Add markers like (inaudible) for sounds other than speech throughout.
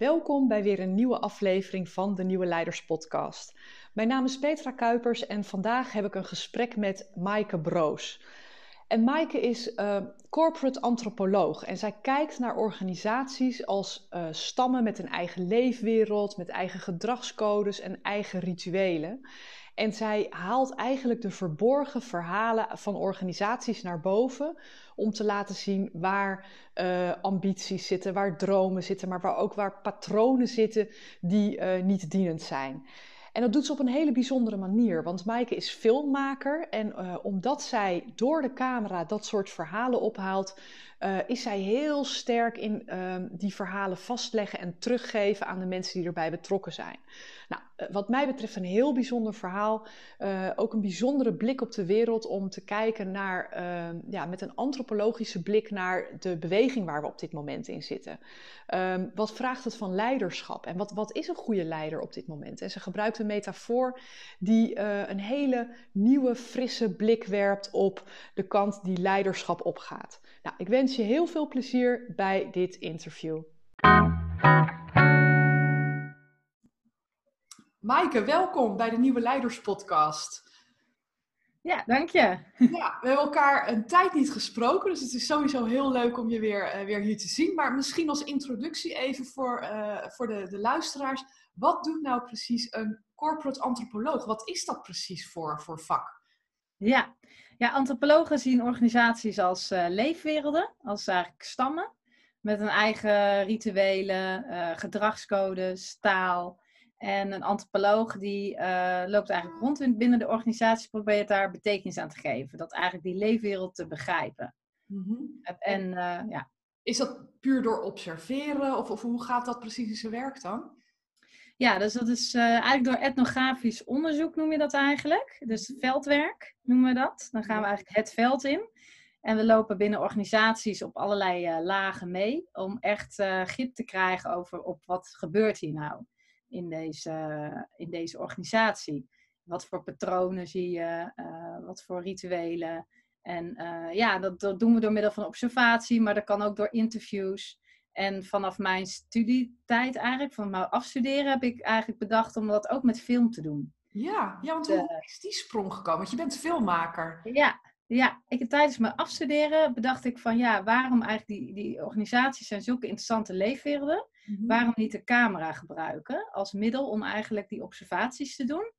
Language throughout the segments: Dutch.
Welkom bij weer een nieuwe aflevering van de Nieuwe Leiders Podcast. Mijn naam is Petra Kuipers en vandaag heb ik een gesprek met Maaike Broos. En Maaike is uh, corporate antropoloog en zij kijkt naar organisaties als uh, stammen met een eigen leefwereld, met eigen gedragscodes en eigen rituelen. En zij haalt eigenlijk de verborgen verhalen van organisaties naar boven om te laten zien waar uh, ambities zitten, waar dromen zitten, maar waar ook waar patronen zitten die uh, niet dienend zijn. En dat doet ze op een hele bijzondere manier, want Maaike is filmmaker en uh, omdat zij door de camera dat soort verhalen ophaalt, uh, is zij heel sterk in uh, die verhalen vastleggen en teruggeven aan de mensen die erbij betrokken zijn. Nou, uh, wat mij betreft een heel bijzonder verhaal. ook een bijzondere blik op de wereld om te kijken naar, ehm, ja, met een antropologische blik naar de beweging waar we op dit moment in zitten. Ehm, wat vraagt het van leiderschap en wat, wat is een goede leider op dit moment? En ze gebruikt een metafoor die een hele nieuwe, frisse blik werpt op de kant die leiderschap opgaat. Nou, ik wens je heel veel plezier bij dit interview. Maaike, welkom bij de Nieuwe Leiders Podcast. Ja, dank je. (laughs) Ja, we hebben elkaar een tijd niet gesproken, dus het is sowieso heel leuk om je weer, uh, weer hier te zien. Maar misschien als introductie even voor, uh, voor de, de luisteraars. Wat doet nou precies een corporate antropoloog? Wat is dat precies voor, voor vak? Ja, ja, antropologen zien organisaties als uh, leefwerelden, als eigenlijk stammen, met een eigen rituelen, uh, gedragscodes, taal. En een antropoloog die uh, loopt eigenlijk rond binnen de organisatie, probeert daar betekenis aan te geven. Dat eigenlijk die leefwereld te begrijpen. Mm-hmm. En ja. Is dat puur door observeren of, of hoe gaat dat precies in zijn werk dan? Ja, dus dat is uh, eigenlijk door etnografisch onderzoek noem je dat eigenlijk. Dus veldwerk noemen we dat. Dan gaan we eigenlijk het veld in. En we lopen binnen organisaties op allerlei uh, lagen mee. Om echt uh, grip te krijgen over op wat gebeurt hier nou in deze, in deze organisatie. Wat voor patronen zie je, wat voor rituelen. En ja, dat, dat doen we door middel van observatie, maar dat kan ook door interviews. En vanaf mijn studietijd eigenlijk, van mijn afstuderen, heb ik eigenlijk bedacht om dat ook met film te doen. Ja, ja want hoe is die sprong gekomen? Want je bent filmmaker. Ja, ja ik, tijdens mijn afstuderen bedacht ik van ja, waarom eigenlijk die, die organisaties zijn zulke interessante leefwerelden. Mm-hmm. Waarom niet de camera gebruiken als middel om eigenlijk die observaties te doen?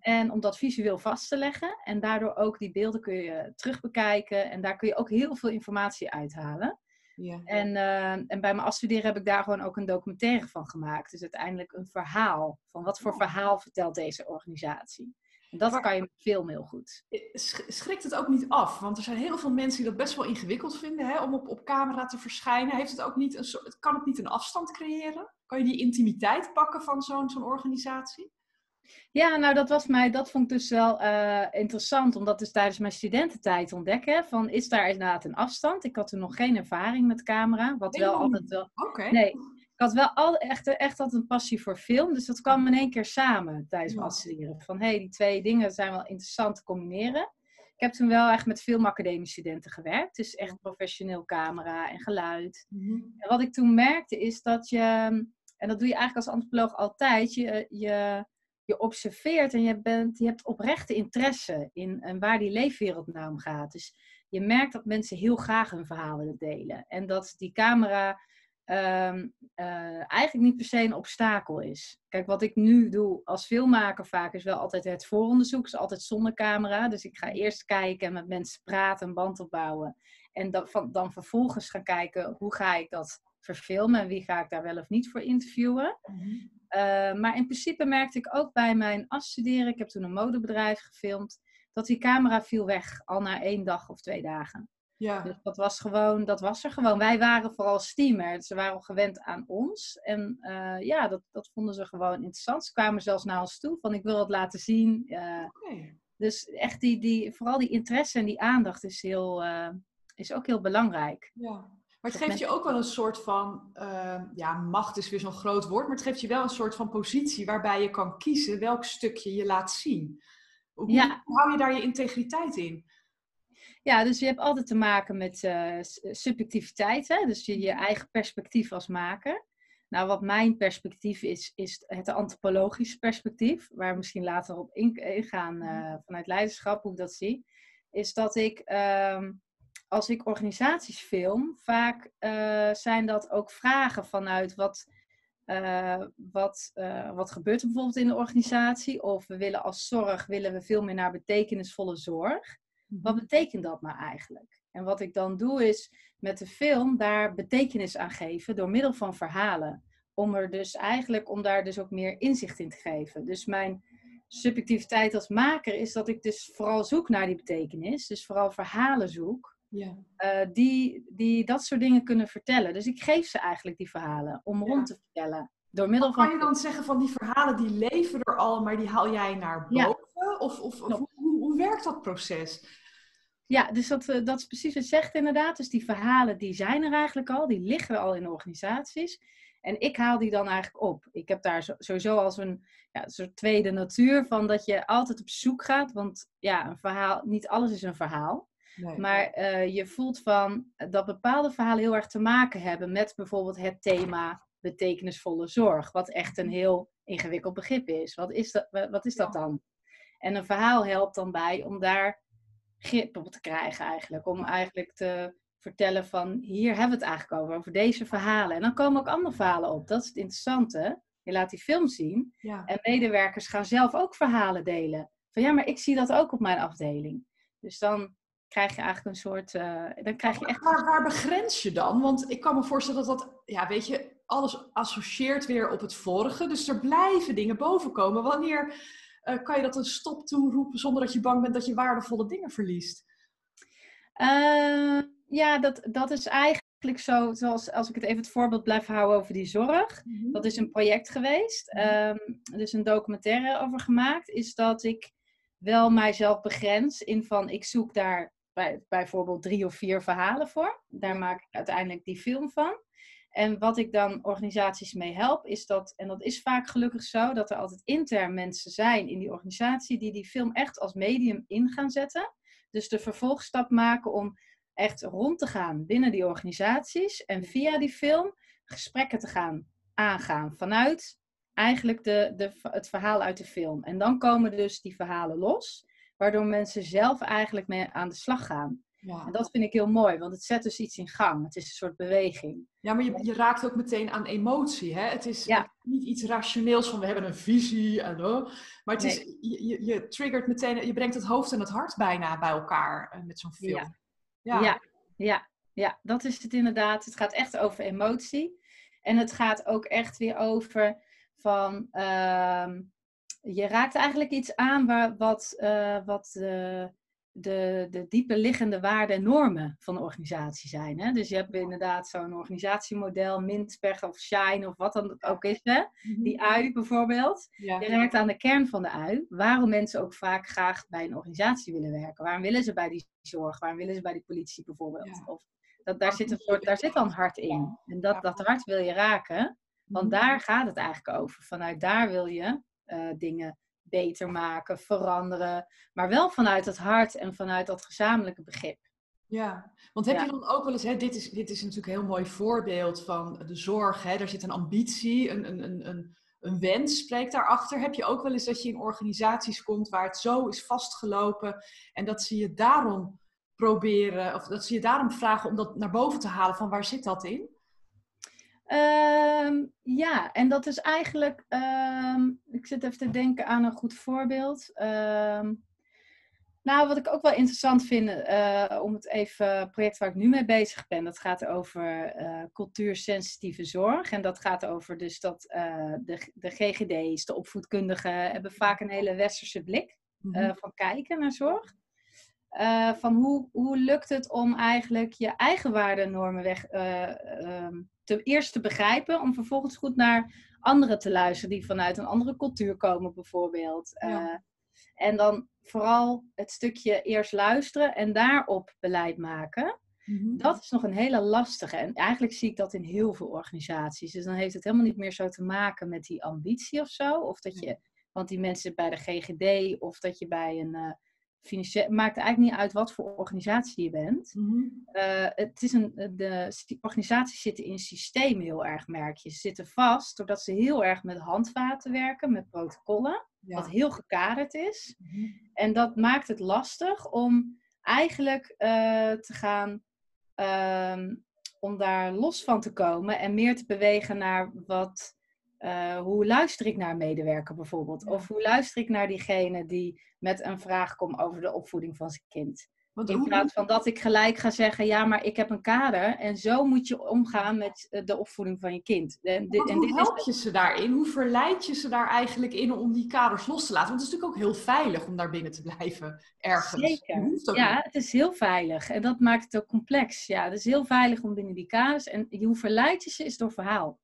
En om dat visueel vast te leggen. En daardoor ook die beelden kun je terugbekijken. En daar kun je ook heel veel informatie uithalen. Ja. En, uh, en bij mijn afstuderen heb ik daar gewoon ook een documentaire van gemaakt. Dus uiteindelijk een verhaal. Van wat voor verhaal vertelt deze organisatie? En dat maar, kan je met film heel goed. Eh, schrikt het ook niet af? Want er zijn heel veel mensen die dat best wel ingewikkeld vinden hè, om op, op camera te verschijnen. Heeft het ook niet een soort, kan het niet een afstand creëren? Kan je die intimiteit pakken van zo'n zo'n organisatie? Ja, nou dat was mij, dat vond ik dus wel uh, interessant om dat dus tijdens mijn studententijd te ontdekken. Van is daar inderdaad een afstand? Ik had toen nog geen ervaring met camera, wat wel altijd wel. Okay. Nee, ik had wel al, echt, echt altijd een passie voor film, dus dat kwam in één keer samen tijdens mijn afstuderen. Van hé, hey, die twee dingen zijn wel interessant te combineren. Ik heb toen wel echt met filmacademiestudenten gewerkt, dus echt professioneel camera en geluid. Mm-hmm. En wat ik toen merkte is dat je, en dat doe je eigenlijk als antropoloog altijd, je, je je observeert en je, bent, je hebt oprechte interesse in, in waar die leefwereld nou om gaat. Dus je merkt dat mensen heel graag hun verhaal willen delen. En dat die camera um, uh, eigenlijk niet per se een obstakel is. Kijk, wat ik nu doe als filmmaker vaak is wel altijd het vooronderzoek. is altijd zonder camera. Dus ik ga eerst kijken en met mensen praten, een band opbouwen. En dan, dan vervolgens gaan kijken hoe ga ik dat verfilmen en wie ga ik daar wel of niet voor interviewen. Mm-hmm. Uh, maar in principe merkte ik ook bij mijn afstuderen, ik heb toen een modebedrijf gefilmd, dat die camera viel weg al na één dag of twee dagen. Ja. Dus dat was gewoon, dat was er gewoon. Wij waren vooral steamer, ze waren al gewend aan ons. En uh, ja, dat, dat vonden ze gewoon interessant. Ze kwamen zelfs naar ons toe van ik wil het laten zien. Uh, okay. Dus echt die, die, vooral die interesse en die aandacht is, heel, is ook heel belangrijk. Ja. Maar het geeft je ook wel een soort van, uh, ja, macht is weer zo'n groot woord, maar het geeft je wel een soort van positie waarbij je kan kiezen welk stukje je laat zien. Hoe, ja. hoe hou je daar je integriteit in? Ja, dus je hebt altijd te maken met uh, subjectiviteit, hè? dus je, je eigen perspectief als maker. Nou, wat mijn perspectief is, is het antropologische perspectief, waar we misschien later op ingaan uh, vanuit leiderschap, hoe ik dat zie. Is dat ik, ehm, als ik organisaties film, vaak uh, zijn dat ook vragen vanuit wat, uh, wat, wat gebeurt er bijvoorbeeld in de organisatie. Of we willen als zorg, willen we veel meer naar betekenisvolle zorg. Wat mhm. betekent dat nou eigenlijk? En wat ik dan doe is met de film daar betekenis aan geven door middel van verhalen. Om er dus eigenlijk, om daar dus ook meer inzicht in te geven. Dus mijn subjectiviteit als maker is dat ik dus vooral zoek naar die betekenis. Dus vooral verhalen zoek. Ja. Uh, die, die dat soort dingen kunnen vertellen. Dus ik geef ze eigenlijk die verhalen om rond te vertellen. Door middel van... Kan je dan zeggen van die verhalen die leven er al, maar die haal jij naar boven? Of, of, of hoe, hoe werkt dat proces? Ja, dus dat, eh, dat is precies wat je zegt inderdaad. Dus die verhalen die zijn er eigenlijk al, die liggen al in organisaties. En ik haal die dan eigenlijk op. Ik heb daar sowieso als een, ja, een soort tweede natuur van dat je altijd op zoek gaat. Want ja, een verhaal, niet alles is een verhaal. Maar uh, je voelt van dat bepaalde verhalen heel erg te maken hebben met bijvoorbeeld het thema betekenisvolle zorg. Wat echt een heel ingewikkeld begrip is. Wat is dat, wat is dat dan? En een verhaal helpt dan bij om daar grip op te krijgen eigenlijk. Om eigenlijk te vertellen van hier hebben we het eigenlijk over, over deze verhalen. En dan komen ook andere verhalen op. Dat is het interessante. Je laat die film zien en medewerkers gaan zelf ook verhalen delen. Van ja, maar ik zie dat ook op mijn afdeling. Dus dan krijg je eigenlijk een soort. Uh, dan krijg je echt... Maar waar begrens je dan? Want ik kan me voorstellen dat dat, ja, weet je, alles associeert weer op het vorige. Dus er blijven dingen boven komen. Wanneer uh, kan je dat een stop toeroepen zonder dat je bang bent dat je waardevolle dingen verliest? Uh, ja, dat, dat is eigenlijk zo, zoals als ik het even het voorbeeld blijf houden over die zorg. Mhm. Dat is een project geweest, um, dus een documentaire over gemaakt, is dat ik wel mijzelf begrens in van ik zoek daar bij, bijvoorbeeld drie of vier verhalen voor. Daar maak ik uiteindelijk die film van. En wat ik dan organisaties mee help, is dat, en dat is vaak gelukkig zo, dat er altijd intern mensen zijn in die organisatie die die film echt als medium in gaan zetten. Dus de vervolgstap maken om echt rond te gaan binnen die organisaties en via die film gesprekken te gaan aangaan vanuit eigenlijk de, de, het verhaal uit de film. En dan komen dus die verhalen los, waardoor mensen zelf eigenlijk mee aan de slag gaan. Ja. En dat vind ik heel mooi, want het zet dus iets in gang. Het is een soort beweging. Ja, maar je, je raakt ook meteen aan emotie. Hè? Het is niet iets rationeels van we hebben een visie. En, uh, maar het is, je, je, triggert meteen, je brengt het hoofd en het hart bijna bij elkaar uh, met zo'n film. Ja. ja. Ja. ja, dat is het inderdaad. Het gaat echt over emotie. En het gaat ook echt weer over van. Uh, je raakt eigenlijk iets aan waar, wat, uh, wat uh, de, de diepe liggende waarden en normen van de organisatie zijn. Hè? Dus je hebt inderdaad zo'n organisatiemodel, Mint, Pech of Shine of wat dan ook is. Hè? Mhm. Die ui bijvoorbeeld. Je raakt aan de kern van de ui. Waarom mensen ook vaak graag bij een organisatie willen werken. Waarom willen ze bij die zorg? Waarom willen ze bij die politie bijvoorbeeld? Of, dat, daar, zit een soort, daar zit dan hart in. En dat, dat hart wil je raken. Want mhm. daar gaat het eigenlijk over. Vanuit daar wil je uh, dingen beter maken, veranderen. Maar wel vanuit het hart en vanuit dat gezamenlijke begrip. Ja, want heb je dan ook wel eens, hè, dit, is, dit is natuurlijk een heel mooi voorbeeld van de zorg, hè, daar zit een ambitie, een, een, een, een wens spreekt daarachter. Heb je ook wel eens dat je in organisaties komt waar het zo is vastgelopen en dat ze je daarom proberen, of dat ze je daarom vragen om dat naar boven te halen van waar zit dat in? Um, ja, en dat is eigenlijk, um, ik zit even te denken aan een goed voorbeeld. Um, nou, wat ik ook wel interessant vind, uh, om het even, project waar ik nu mee bezig ben, dat gaat over uh, cultuursensitieve zorg. En dat gaat over dus dat uh, de, de GGD's, de opvoedkundigen, hebben vaak een hele westerse blik mm van kijken naar zorg. van hoe, hoe lukt het om eigenlijk je eigen waardennormen weg, te eerst te begrijpen, om vervolgens goed naar anderen te luisteren die vanuit een andere cultuur komen, bijvoorbeeld. Ja. Uh, en dan vooral het stukje eerst luisteren en daarop beleid maken. Mm-hmm. Dat is nog een hele lastige. En eigenlijk zie ik dat in heel veel organisaties. Dus dan heeft het helemaal niet meer zo te maken met die ambitie of zo. Of dat je, want die mensen bij de GGD of dat je bij een, uh, financieel, maakt eigenlijk niet uit wat voor organisatie je bent. Eh, het is een, de organisaties zitten in systemen heel erg, merk je. Ze zitten vast doordat ze heel erg met handvaten werken, met protocollen, Ja. wat heel gekaderd is. Mhm. En dat maakt het lastig om eigenlijk eh, te gaan, ehm, om daar los van te komen en meer te bewegen naar wat, eh, hoe luister ik naar een medewerker bijvoorbeeld? Of hoe luister ik naar diegene die met een vraag komt over de opvoeding van zijn kind? Want In hoe- plaats van dat ik gelijk ga zeggen, ja, maar ik heb een kader en zo moet je omgaan met eh, de opvoeding van je kind. En dit, en hoe dit help is je ze daarin? Hoe verleid je ze daar eigenlijk in om die kaders los te laten? Want het is natuurlijk ook heel veilig om daar binnen te blijven ergens. Zeker. Ja, niet. het is heel veilig. En dat maakt het ook complex. Ja, het is heel veilig om binnen die kaders. En hoe verleid je ze is door verhaal.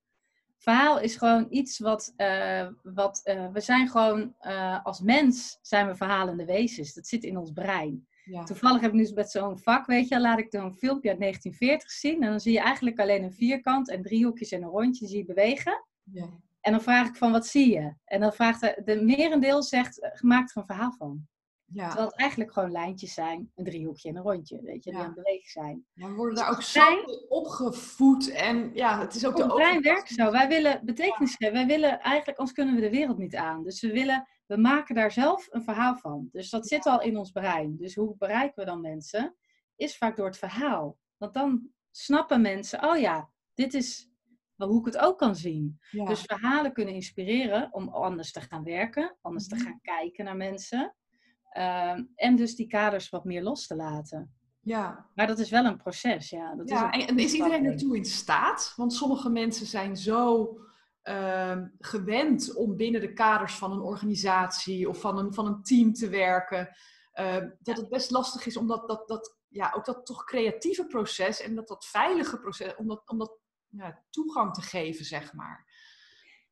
Verhaal is gewoon iets wat, eh, wat eh, we zijn gewoon, eh, als mens zijn we verhalende wezens. Dat zit in ons brein. Ja. Toevallig heb ik nu met zo'n vak, weet je, laat ik dan een filmpje uit 1940 zien. En dan zie je eigenlijk alleen een vierkant en drie hoekjes en een rondje zie je bewegen. Ja. En dan vraag ik van, wat zie je? En dan vraagt de, de merendeel zegt, gemaakt er een verhaal van. Ja. Terwijl het eigenlijk gewoon lijntjes zijn, een driehoekje en een rondje, weet je, die Ja. aan het bewegen zijn. Ja, we worden daar ook zo opgevoed. En ja, het is ook de brein werkt zo. Wij willen betekenis geven. Wij willen eigenlijk, anders kunnen we de wereld niet aan. Dus we willen, we maken daar zelf een verhaal van. Dus dat zit al in ons brein. Dus hoe bereiken we dan mensen? Is vaak door het verhaal. Want dan snappen mensen, oh ja, dit is hoe ik het ook kan zien. Dus verhalen kunnen inspireren om anders te gaan werken, anders Mhm. te gaan kijken naar mensen. Ehm, en dus die kaders wat meer los te laten. ja. Maar dat is wel een proces, ja. Dat Ja, is en, is iedereen ertoe in staat? Want sommige mensen zijn zo ehm, gewend om binnen de kaders van een organisatie of van een, van een team te werken, eh, dat het best lastig is om dat, dat, dat, ja, ook dat toch creatieve proces en dat, dat veilige proces, om dat, om dat ja, toegang te geven, zeg maar.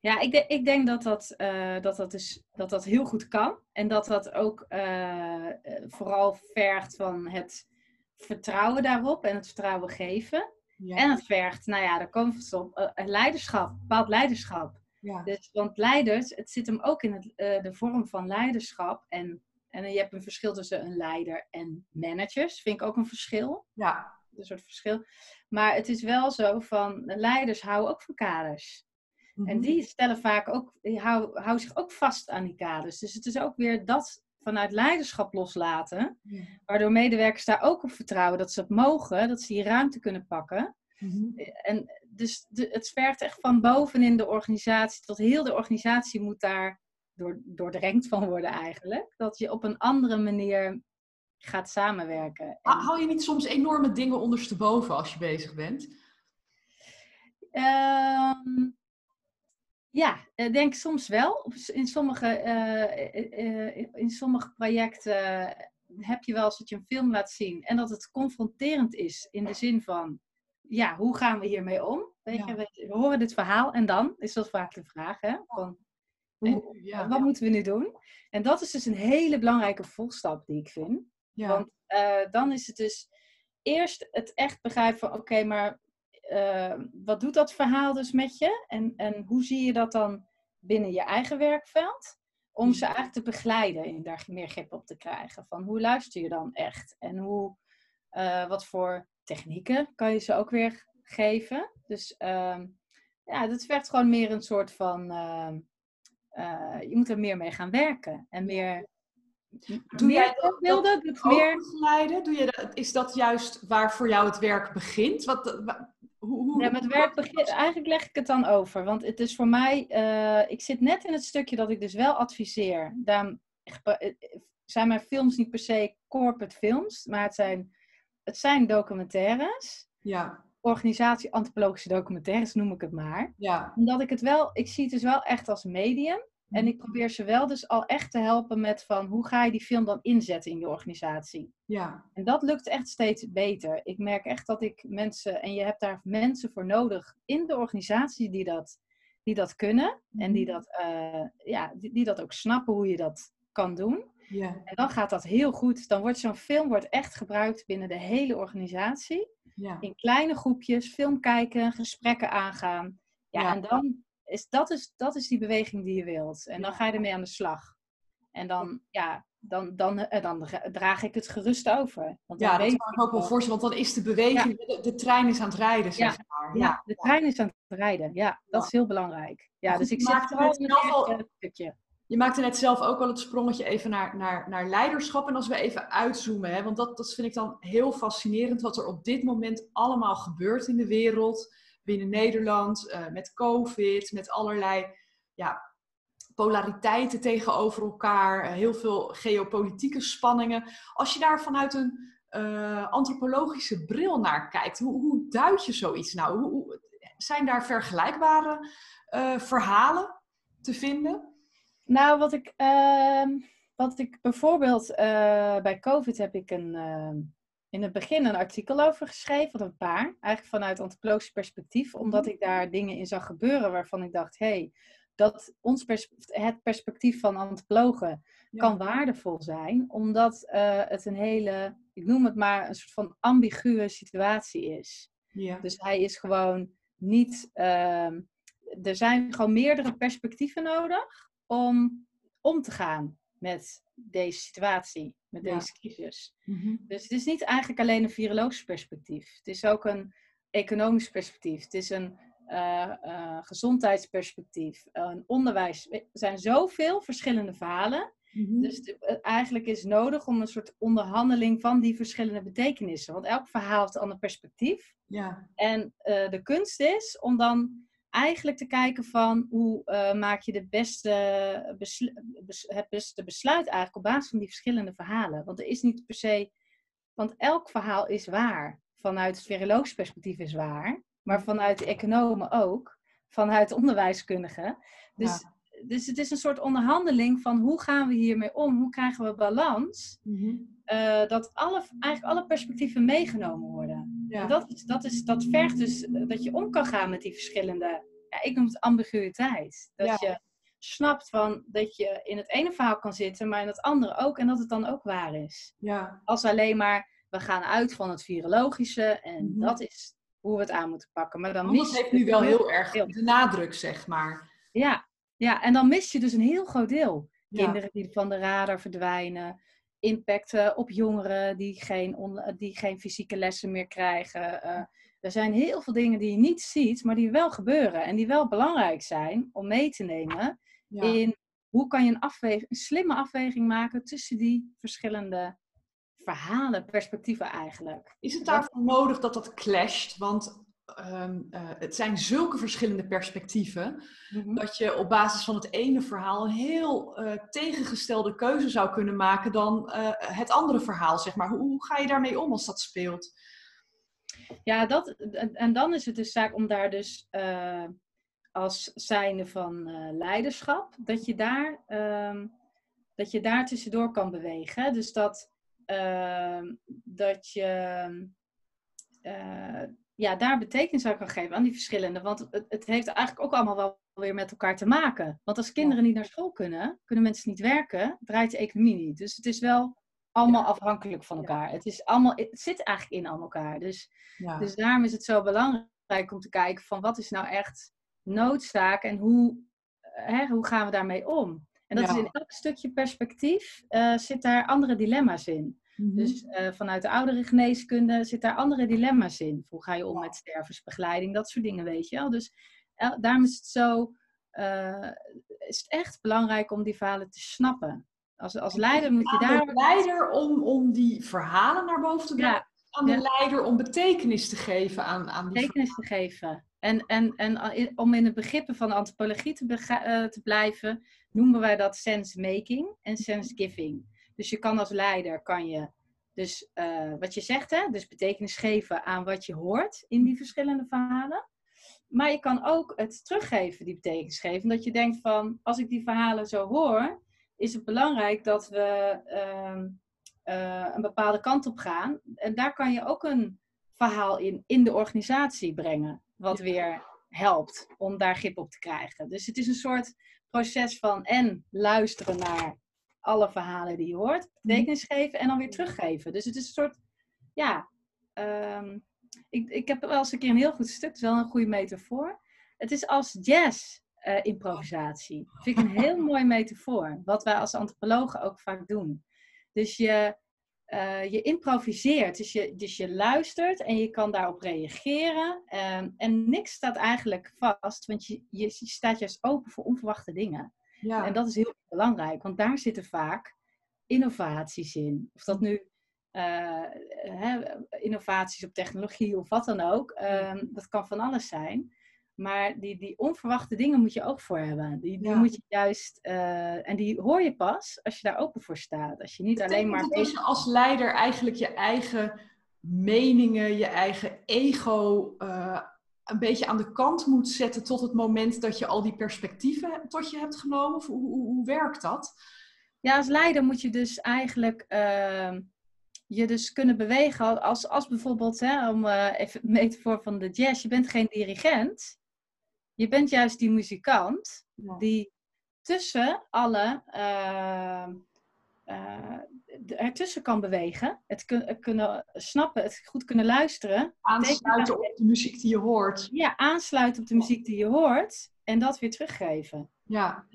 Ja, ik, de- ik denk dat dat, eh, dat, dat, dus, dat dat heel goed kan. En dat dat ook eh, eh, vooral vergt van het vertrouwen daarop en het vertrouwen geven. Ja. En het vergt, nou ja, daar komen we op, leiderschap, bepaald leiderschap. ja. Dus, want leiders, het zit hem ook in het, de vorm van leiderschap. En, en je hebt een verschil tussen een leider en managers. Vind ik ook een verschil. ja. Een soort verschil. Maar het is wel zo van, leiders houden ook van kaders. En Mhm. die stellen vaak ook, die houden, houden zich ook vast aan die kaders. Dus het is ook weer dat vanuit leiderschap loslaten. Ja. Waardoor medewerkers daar ook op vertrouwen dat ze het mogen, dat ze die ruimte kunnen pakken. Mhm. En dus de, het vergt echt van bovenin de organisatie tot heel de organisatie moet daar door, doordrenkt van worden eigenlijk. Dat je op een andere manier gaat samenwerken. En, Haal je niet soms enorme dingen ondersteboven als je bezig bent? Ehm, ja, ik denk soms wel. In sommige, eh, eh, eh, in sommige projecten heb je wel eens dat je een film laat zien en dat het confronterend is in de zin van, ja, hoe gaan we hiermee om? Weet Ja. je, we, horen dit verhaal en dan is dat vaak de vraag, hè? Van, En- ja, wat moeten we nu doen? En dat is dus een hele belangrijke volstap die ik vind. Want eh, dan is het dus eerst het echt begrijpen van oké, maar eh, wat doet dat verhaal dus met je? En, en hoe zie je dat dan binnen je eigen werkveld? Om ze eigenlijk te begeleiden en daar meer grip op te krijgen. Van hoe luister je dan echt? En hoe, eh, wat voor technieken kan je ze ook weer geven? Dus ehm, ja, dat vergt gewoon meer een soort van. ehm, eh, je moet er meer mee gaan werken. En meer. Doe meer jij dat- doet Ook meer. begeleiden? Doe je dat, is dat juist waar voor jou het werk begint? Wat, wa- hoe, hoe, Ja, met werk begin, eigenlijk leg ik het dan over. Want het is voor mij, eh, ik zit net in het stukje dat ik dus wel adviseer. Daarom gepa- eh, zijn mijn films niet per se corporate films, maar het zijn, het zijn documentaires. Ja, Organisatie antropologische documentaires noem ik het maar. ja. Omdat ik het wel, ik zie het dus wel echt als medium. En ik probeer ze wel dus al echt te helpen met van hoe ga je die film dan inzetten in je organisatie. Ja, En dat lukt echt steeds beter. Ik merk echt dat ik mensen, en je hebt daar mensen voor nodig in de organisatie die dat, die dat kunnen. En die Mhm. dat, eh, ja, die, die dat ook snappen hoe je dat kan doen. ja. En dan gaat dat heel goed. Dan wordt zo'n film wordt echt gebruikt binnen de hele organisatie. ja. In kleine groepjes, film kijken, gesprekken aangaan. Ja, Ja. en dan is dat, is dat is die beweging die je wilt. En dan ga je ermee aan de slag. En dan, ja, dan, dan, eh, dan draag ik het gerust over. Want ja, dat kan ik ook wel voorstellen, want dan is de beweging, de, trein is aan het rijden, zeg ja. maar. Ja, de trein is aan het rijden, ja, dat is heel belangrijk. Ja, dus ik zit vooral in het stukje. Je maakte net zelf ook al het sprongetje even naar, naar, naar leiderschap. En als we even uitzoomen, hè, want dat, dat vind ik dan heel fascinerend, wat er op dit moment allemaal gebeurt in de wereld, binnen Nederland, uh, met COVID, met allerlei ja, polariteiten tegenover elkaar, eh, heel veel geopolitieke spanningen. Als je daar vanuit een uh, antropologische bril naar kijkt, hoe, hoe duid je zoiets nou? Hoe, hoe, zijn daar vergelijkbare verhalen te vinden? Nou, wat ik, uh, wat ik bijvoorbeeld bij COVID heb ik een, ehm, in het begin een artikel over geschreven, een paar, eigenlijk vanuit antropologisch perspectief, omdat mhm. ik daar dingen in zag gebeuren waarvan ik dacht, hé, hey, dat ons het perspectief van antropologen kan waardevol zijn, omdat uh, het een hele, ik noem het maar, een soort van ambiguë situatie is. Ja. Dus hij is gewoon niet, uh, er zijn gewoon meerdere perspectieven nodig om om te gaan met deze situatie, met deze crisis. Mm Dus het is niet eigenlijk alleen een virologisch perspectief. Het is ook een economisch perspectief. Het is een uh, gezondheidsperspectief, een onderwijs. Er zijn zoveel verschillende verhalen. Mhm. Dus eh, eigenlijk is nodig om een soort onderhandeling van die verschillende betekenissen. Want elk verhaal heeft een ander perspectief. Ja. En de kunst is om dan eigenlijk te kijken van hoe maak je de beste het beste besluit eigenlijk op basis van die verschillende verhalen. Want er is niet per se, want elk verhaal is waar. Vanuit het virologisch perspectief is waar maar vanuit de economen ook, vanuit onderwijskundigen. Dus, dus het is een soort onderhandeling van hoe gaan we hiermee om? Hoe krijgen we balans? Mhm. Eh, dat alle, eigenlijk alle perspectieven meegenomen worden. Ja. Dat, is, dat, is, dat vergt dus eh, dat je om kan gaan met die verschillende, ja, ik noem het ambiguïteit. Dat je snapt van dat je in het ene verhaal kan zitten, maar in het andere ook. En dat het dan ook waar is. Ja. Als alleen maar, we gaan uit van het virologische en mhm. dat is hoe we het aan moeten pakken. Maar dan mis heeft nu wel heel erg de nadruk, zeg maar. Ja, ja, en dan mis je dus een heel groot deel. Kinderen die van de radar verdwijnen, impacten op jongeren die geen, die geen fysieke lessen meer krijgen. Uh, er zijn heel veel dingen die je niet ziet, maar die wel gebeuren en die wel belangrijk zijn om mee te nemen in hoe kan je een, afweging, een slimme afweging maken tussen die verschillende verhalen, perspectieven eigenlijk. Is het daarvoor nodig dat dat clasht? Want ehm, eh, het zijn zulke verschillende perspectieven, mhm. dat je op basis van het ene verhaal een heel uh, tegengestelde keuze zou kunnen maken dan eh, het andere verhaal, zeg maar. Hoe, hoe, ga je daarmee om als dat speelt? Ja, dat, en dan is het dus zaak om daar dus als zijnde van leiderschap, dat je daar, um, dat je daar tussendoor kan bewegen. Dus dat Ehm, dat je uh, ja, daar betekenis aan kan geven aan die verschillende. Want het, het, heeft eigenlijk ook allemaal wel weer met elkaar te maken. Want als kinderen niet naar school kunnen, kunnen mensen niet werken, draait de economie niet. Dus het is wel allemaal afhankelijk van elkaar. Het, is allemaal, het zit eigenlijk in aan elkaar. Dus, dus daarom is het zo belangrijk om te kijken van wat is nou echt noodzaak en hoe, hè, hoe gaan we daarmee om? En dat is in elk stukje perspectief uh, zit daar andere dilemma's in. Mhm. Dus uh, vanuit de oudere geneeskunde zit daar andere dilemma's in. Hoe ga je om met stervensbegeleiding, dat soort dingen, weet je wel. Dus uh, daarom is het zo, is het echt belangrijk om die verhalen te snappen. Als, als leider moet je daar... De leider om, om die verhalen naar boven te brengen. Ja. Aan de leider om betekenis te geven aan, aan die Betekenis te geven. En, en, en om in de begrippen van de antropologie te, te blijven, noemen wij dat sense making en sense giving. Dus je kan als leider, kan je dus uh, wat je zegt, hè, dus betekenis geven aan wat je hoort in die verschillende verhalen. Maar je kan ook het teruggeven, die betekenis geven. Dat je denkt van, als ik die verhalen zo hoor, is het belangrijk dat we uh, uh, een bepaalde kant op gaan. En daar kan je ook een verhaal in, in de organisatie brengen. Wat weer helpt om daar grip op te krijgen. Dus het is een soort proces van en luisteren naar alle verhalen die je hoort, mhm. betekenis geven en dan weer teruggeven. Dus het is een soort, ja, um, ik, ik heb wel eens een keer een heel goed stuk, het is wel een goede metafoor. Het is als jazz. uh, improvisatie. Dat vind ik een heel (laughs) mooi metafoor, wat wij als antropologen ook vaak doen. Dus je, uh, je improviseert, dus je, dus je luistert en je kan daarop reageren. Um, en niks staat eigenlijk vast, want je, je staat juist open voor onverwachte dingen. Ja. En dat is heel belangrijk, want daar zitten vaak innovaties in. Of dat nu uh, hè, innovaties op technologie of wat dan ook. Um, dat kan van alles zijn. Maar die, die onverwachte dingen moet je ook voor hebben. Die, die moet je juist, uh, en die hoor je pas als je daar open voor staat. Als je niet alleen maar. Dat als je als leider eigenlijk je eigen meningen, je eigen ego uh, een beetje aan de kant moet zetten tot het moment dat je al die perspectieven tot je hebt genomen? Of hoe, hoe, hoe werkt dat? Ja, als leider moet je dus eigenlijk uh, je dus kunnen bewegen als, als bijvoorbeeld, hè, om uh, even het metafoor van de jazz, je bent geen dirigent. Je bent juist die muzikant die tussen alle uh, ertussen kan bewegen, het kun, kunnen snappen, het goed kunnen luisteren. Aansluiten op de muziek die je hoort. Ja, aansluiten op de muziek die je hoort en dat weer teruggeven. Ja.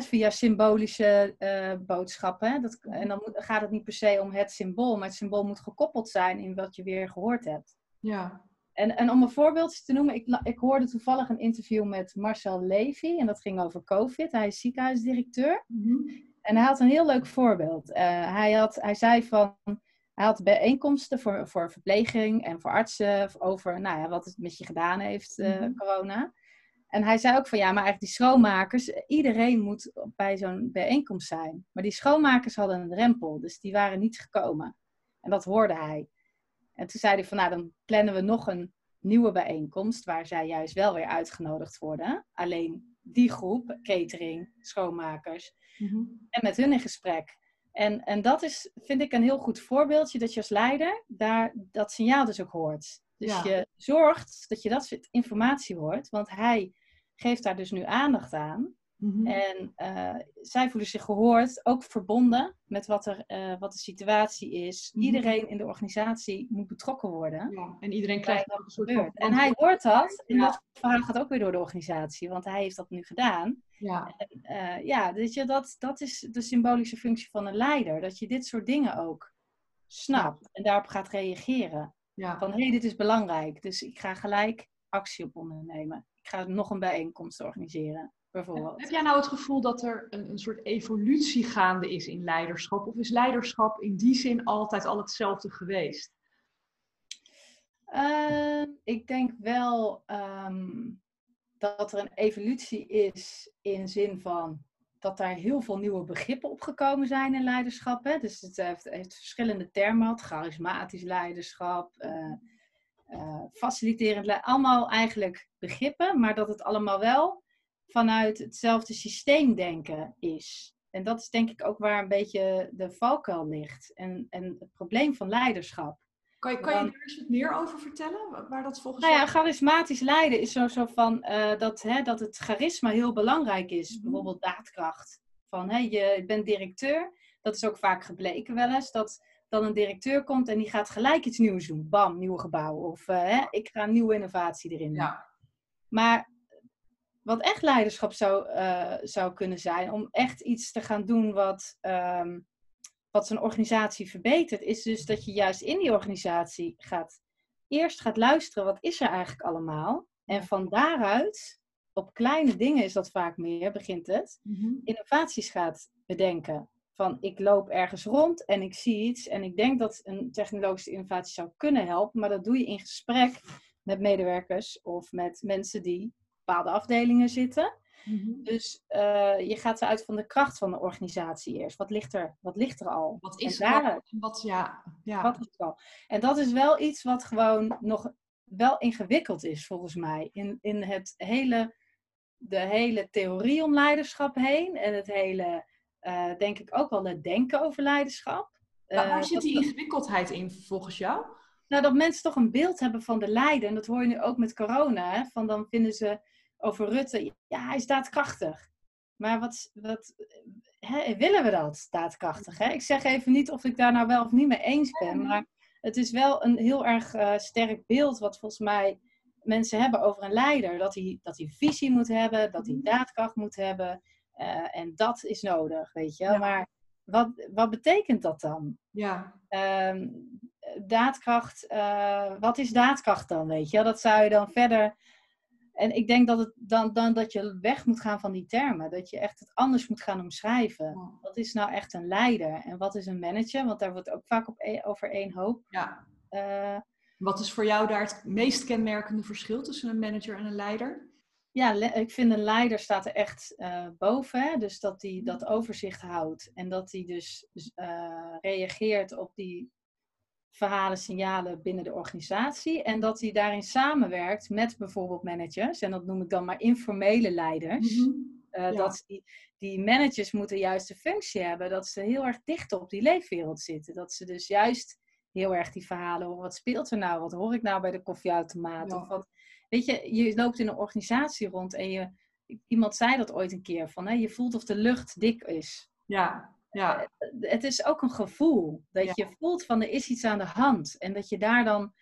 Via symbolische uh, boodschappen. Dat, en dan moet, gaat het niet per se om het symbool, maar het symbool moet gekoppeld zijn in wat je weer gehoord hebt. Ja. En, en om een voorbeeld te noemen, ik, ik hoorde toevallig een interview met Marcel Levy en dat ging over COVID. Hij is ziekenhuisdirecteur. Mm En hij had een heel leuk voorbeeld. Uh, hij, had, hij zei van, hij had bijeenkomsten voor, voor verpleging en voor artsen over nou ja, wat het met je gedaan heeft, uh, mm -hmm. corona. En hij zei ook van ja, maar eigenlijk die schoonmakers, iedereen moet bij zo'n bijeenkomst zijn. Maar die schoonmakers hadden een drempel, dus die waren niet gekomen. En dat hoorde hij. En toen zei hij van nou, dan plannen we nog een nieuwe bijeenkomst waar zij juist wel weer uitgenodigd worden. Alleen die groep, catering, schoonmakers, mm-hmm. en met hun in gesprek. En, en dat is, vind ik, een heel goed voorbeeldje dat je als leider daar dat signaal dus ook hoort. Dus je zorgt dat je dat soort informatie hoort, want hij geeft daar dus nu aandacht aan. Mhm. En uh, zij voelen zich gehoord, ook verbonden met wat, er, uh, wat de situatie is. Mhm. Iedereen in de organisatie moet betrokken worden. Ja, en iedereen krijgt een soort van... En hij hoort dat. En dat verhaal gaat ook weer door de organisatie, want hij heeft dat nu gedaan. Ja, en, uh, ja weet je, dat, dat is de symbolische functie van een leider. Dat je dit soort dingen ook snapt en daarop gaat reageren. Ja. Van hé, hey, dit is belangrijk, dus ik ga gelijk actie op ondernemen. Ik ga nog een bijeenkomst organiseren. Bijvoorbeeld. Heb jij nou het gevoel dat er een, een, soort evolutie gaande is in leiderschap? Of is leiderschap in die zin altijd al hetzelfde geweest? Uh, ik denk wel um, dat er een evolutie is in zin van dat daar heel veel nieuwe begrippen opgekomen zijn in leiderschap. Hè? Dus het heeft, heeft verschillende termen charismatisch leiderschap, uh, uh, faciliterend leiderschap, allemaal eigenlijk begrippen, maar dat het allemaal wel vanuit hetzelfde systeem denken is. En dat is denk ik ook waar een beetje de valkuil ligt. En, en het probleem van leiderschap. Kan je, kan je er eens wat meer over vertellen? Waar dat volgens nou ja, charismatisch leiden is zo, zo van uh, dat, hè, dat het charisma heel belangrijk is. Mm Bijvoorbeeld daadkracht. Van hè, je bent directeur. Dat is ook vaak gebleken wel eens. Dat dan een directeur komt en die gaat gelijk iets nieuws doen. Bam, nieuw gebouw. Of uh, hè, ik ga een nieuwe innovatie erin doen. Ja. Maar wat echt leiderschap zou, uh, zou kunnen zijn, om echt iets te gaan doen wat, um, wat zijn organisatie verbetert, is dus dat je juist in die organisatie gaat, eerst gaat luisteren, wat is er eigenlijk allemaal? En van daaruit, op kleine dingen is dat vaak meer, begint het, mm-hmm. innovaties gaat bedenken. Van ik loop ergens rond en ik zie iets en ik denk dat een technologische innovatie zou kunnen helpen, maar dat doe je in gesprek met medewerkers of met mensen die bepaalde afdelingen zitten. Mm-hmm. Dus uh, je gaat eruit van de kracht van de organisatie eerst. Wat ligt er, wat ligt er al? Wat is er al? Wat, ja, ja. Wat is al? En dat is wel iets wat gewoon nog wel ingewikkeld is, volgens mij. In, in het hele, de hele theorie om leiderschap heen. En het hele, uh, denk ik ook wel het denken over leiderschap. Uh, waar zit die ingewikkeldheid in, volgens jou? Nou, dat mensen toch een beeld hebben van de leider. En dat hoor je nu ook met corona. Hè? Van dan vinden ze over Rutte, ja, hij is daadkrachtig. Maar wat, wat hè, willen we dat, daadkrachtig? Hè? Ik zeg even niet of ik daar nou wel of niet mee eens ben, maar het is wel een heel erg uh, sterk beeld wat volgens mij mensen hebben over een leider. Dat hij, dat hij visie moet hebben, dat hij Mhm. daadkracht moet hebben. eh, en dat is nodig, weet je. Ja. Maar wat, wat betekent dat dan? Ja, Ehm, daadkracht, eh, wat is daadkracht dan, weet je? Dat zou je dan verder... En ik denk dat, het dan, dan dat je weg moet gaan van die termen. Dat je echt het anders moet gaan omschrijven. Wat is nou echt een leider? En wat is een manager? Want daar wordt ook vaak op over één hoop. ja. Eh, Wat is voor jou daar het meest kenmerkende verschil tussen een manager en een leider? ja, ik vind een leider staat er echt eh, boven. Hè? Dus dat hij dat overzicht houdt. En dat hij dus eh, reageert op die verhalen, signalen binnen de organisatie. En dat hij daarin samenwerkt met bijvoorbeeld managers. En dat noem ik dan maar informele leiders. Mhm. Eh, Ja. Dat die, die managers moeten juist de functie hebben. Dat ze heel erg dicht op die leefwereld zitten. Dat ze dus juist heel erg die verhalen horen. Wat speelt er nou? Wat hoor ik nou bij de koffieautomaat? Ja. Of wat, weet je, je loopt in een organisatie rond en je, iemand zei dat ooit een keer. Van, hè, je voelt of de lucht dik is. Ja, ja, Het is ook een gevoel. Dat Ja. je voelt van er is iets aan de hand. En dat je daar dan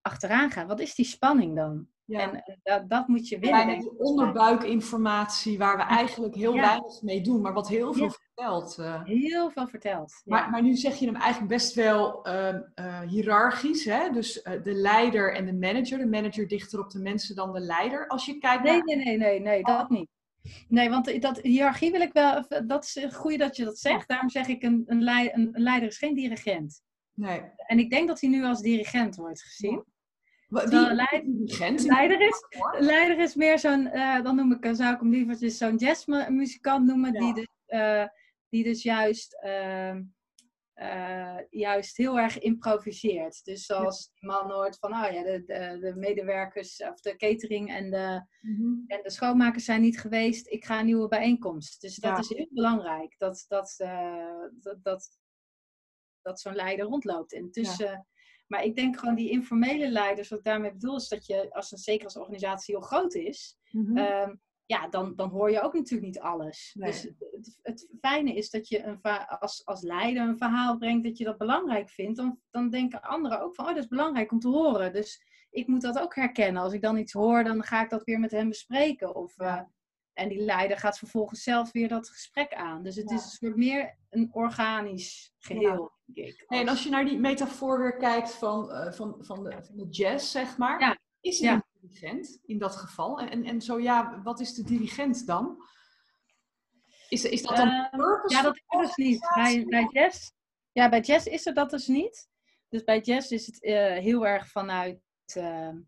achteraan gaat. Wat is die spanning dan? ja. En eh, dat, dat moet je denk ik. die onderbuikinformatie waar we eigenlijk heel Ja. weinig mee doen, maar wat heel veel vertelt. eh. Heel veel verteld. Ja. Maar, maar nu zeg je hem eigenlijk best wel eh, hiërarchisch, hè? dus eh, de leider en de manager. De manager dichter op de mensen dan de leider. Als je kijkt Nee, naar... nee, nee, nee, nee, dat niet. Nee, want dat hiërarchie wil ik wel, dat is goed dat je dat zegt. Daarom zeg ik, een, een, lei- een, een leider is geen dirigent. Nee. En ik denk dat hij nu als dirigent wordt gezien. Wie een is leid- de dirigent? Leider is, leider is meer zo'n, eh, dan noem ik, zou ik hem liever zo'n jazzmuzikant noemen, Ja. die, dus, eh, die dus juist, ehm, eh, juist heel erg improviseert. Dus zoals die man hoort van, oh ja, de, de, de medewerkers of de catering en de, Mhm. En de schoonmakers zijn niet geweest. Ik ga een nieuwe bijeenkomst. Dus dat Ja. is heel belangrijk. Dat, dat, eh, dat, dat, dat zo'n leider rondloopt. En tussen, Maar ik denk gewoon die informele leiders, wat ik daarmee bedoel, is dat je, als een, zeker als organisatie heel groot is, Mhm. ehm, ja, dan, dan hoor je ook natuurlijk niet alles. Nee. Dus het, het fijne is dat je een als, als leider een verhaal brengt dat je dat belangrijk vindt. Dan, dan denken anderen ook van, oh, dat is belangrijk om te horen. Dus ik moet dat ook herkennen. Als ik dan iets hoor, dan ga ik dat weer met hem bespreken. Of, Ja. eh, en die leider gaat vervolgens zelf weer dat gesprek aan. Dus het Ja. is een soort meer een organisch geheel, denk ik. Hey, en als je naar die metafoor weer kijkt van, eh, van, van, de, van de jazz, zeg maar. Ja. Is een dirigent in dat geval? En, en, zo ja, wat is de dirigent dan? Is, is dat dan Ehm, purpose? Ja, dat is er dus niet. Bij, bij jazz, ja, bij jazz is er dat dus niet. Dus bij jazz is het eh, heel erg vanuit, ehm,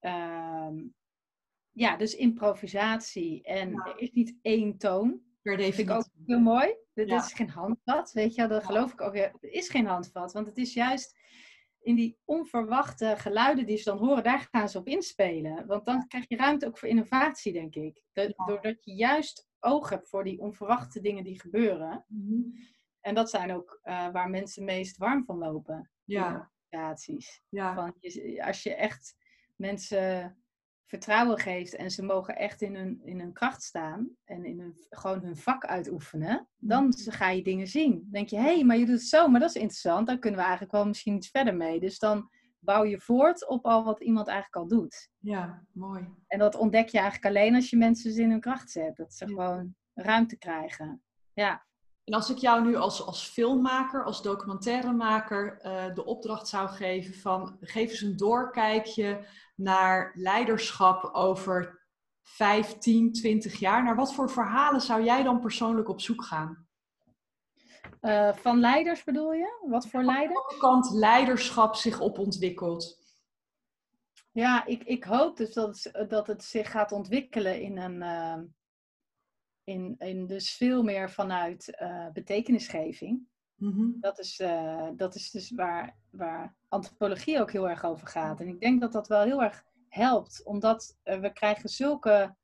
ehm, ja, dus improvisatie. En Ja. er is niet één toon. per Dat vind ik definitie? ook heel mooi. Dit Ja. is geen handvat, weet je wel. Dat geloof ik ook weer. Het is geen handvat, want het is juist in die onverwachte geluiden die ze dan horen, daar gaan ze op inspelen. Want dan krijg je ruimte ook voor innovatie, denk ik. Doordat je juist oog hebt voor die onverwachte dingen die gebeuren. Mhm. En dat zijn ook eh, waar mensen meest warm van lopen. Ja, ja. Van, als je echt mensen vertrouwen geeft en ze mogen echt in hun, in hun kracht staan en in hun, gewoon hun vak uitoefenen, dan ga je dingen zien. Dan denk je, hé, hey, maar je doet het zo, maar dat is interessant, daar kunnen we eigenlijk wel misschien iets verder mee. Dus dan bouw je voort op al wat iemand eigenlijk al doet. ja, mooi. En dat ontdek je eigenlijk alleen als je mensen in hun kracht zet. Dat ze Ja. gewoon ruimte krijgen. Ja. En als ik jou nu als, als filmmaker, als documentairemaker eh, de opdracht zou geven van geef eens een doorkijkje naar leiderschap over 5, 10, 20 jaar. Naar wat voor verhalen zou jij dan persoonlijk op zoek gaan? Eh, van leiders bedoel je? Wat voor leider? welke kant leiderschap zich op ontwikkelt. Ja, ik, ik hoop dus dat het, dat het zich gaat ontwikkelen in een. eh, in, in dus veel meer vanuit eh, betekenisgeving. Mhm. Dat is, eh, dat is dus waar, waar antropologie ook heel erg over gaat. En ik denk dat dat wel heel erg helpt, omdat eh, we krijgen zulke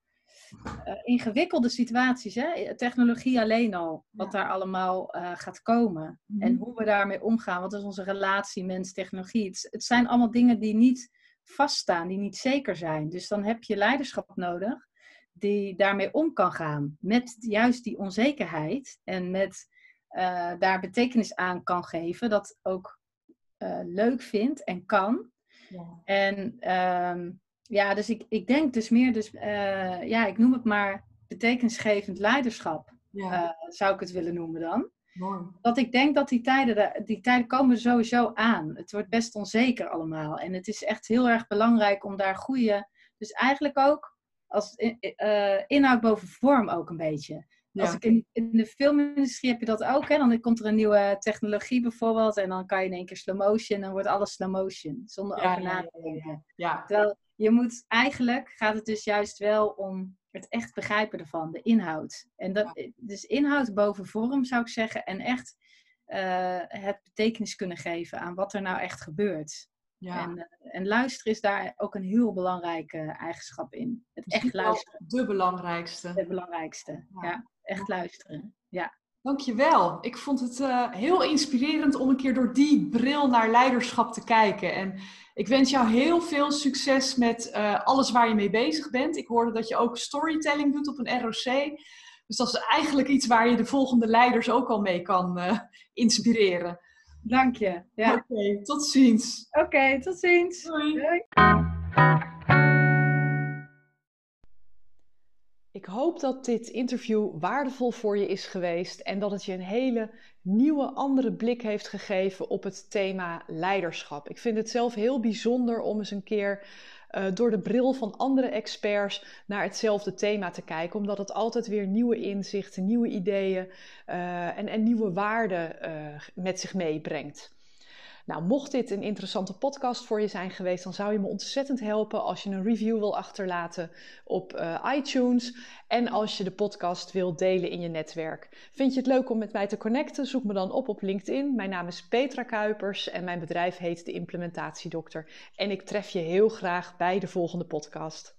ingewikkelde situaties. Hè? Technologie alleen al, wat Ja. daar allemaal gaat komen. Mhm. En hoe we daarmee omgaan. Wat is onze relatie mens-technologie? Het, het zijn allemaal dingen die niet vaststaan, die niet zeker zijn. Dus dan heb je leiderschap nodig die daarmee om kan gaan. Met juist die onzekerheid en met eh, daar betekenis aan kan geven. Dat ook eh, leuk vindt en kan. Ja. En ehm, ja, dus ik, ik denk dus meer, dus, uh, ja, ik noem het maar betekenisgevend leiderschap, ja. zou ik het willen noemen dan. Mooi. Dat ik denk dat die tijden, die tijden komen sowieso aan. Het wordt best onzeker allemaal. En het is echt heel erg belangrijk om daar goede, dus eigenlijk ook als uh, inhoud boven vorm ook een beetje. Als ik in, in, de filmindustrie heb je dat ook. Hè? Dan komt er een nieuwe technologie bijvoorbeeld. En dan kan je in één keer slow motion. En dan wordt alles slow motion. Zonder over na te denken. Ja, Terwijl je moet eigenlijk gaat het dus juist wel om het echt begrijpen ervan. De inhoud. En dat, Dus inhoud boven vorm zou ik zeggen. En echt uh, het betekenis kunnen geven aan wat er nou echt gebeurt. Ja. En, uh, en, luisteren is daar ook een heel belangrijke eigenschap in. Het echt luisteren. De belangrijkste. De belangrijkste, ja echt luisteren. Ja. Dankjewel. Ik vond het uh, heel inspirerend om een keer door die bril naar leiderschap te kijken. En ik wens jou heel veel succes met uh, alles waar je mee bezig bent. Ik hoorde dat je ook storytelling doet op een ROC. Dus dat is eigenlijk iets waar je de volgende leiders ook al mee kan uh, inspireren. Dank je. Ja. Oké, okay, tot ziens. Oké, okay, tot ziens. Doei. Doei. Ik hoop dat dit interview waardevol voor je is geweest en dat het je een hele nieuwe, andere blik heeft gegeven op het thema leiderschap. Ik vind het zelf heel bijzonder om eens een keer uh, door de bril van andere experts naar hetzelfde thema te kijken, omdat het altijd weer nieuwe inzichten, nieuwe ideeën uh, en, en, nieuwe waarden uh, met zich meebrengt. Nou, mocht dit een interessante podcast voor je zijn geweest, dan zou je me ontzettend helpen als je een review wil achterlaten op uh, iTunes en als je de podcast wilt delen in je netwerk. Vind je het leuk om met mij te connecten? Zoek me dan op op LinkedIn. Mijn naam is Petra Kuipers en mijn bedrijf heet De Implementatiedokter. En ik tref je heel graag bij de volgende podcast.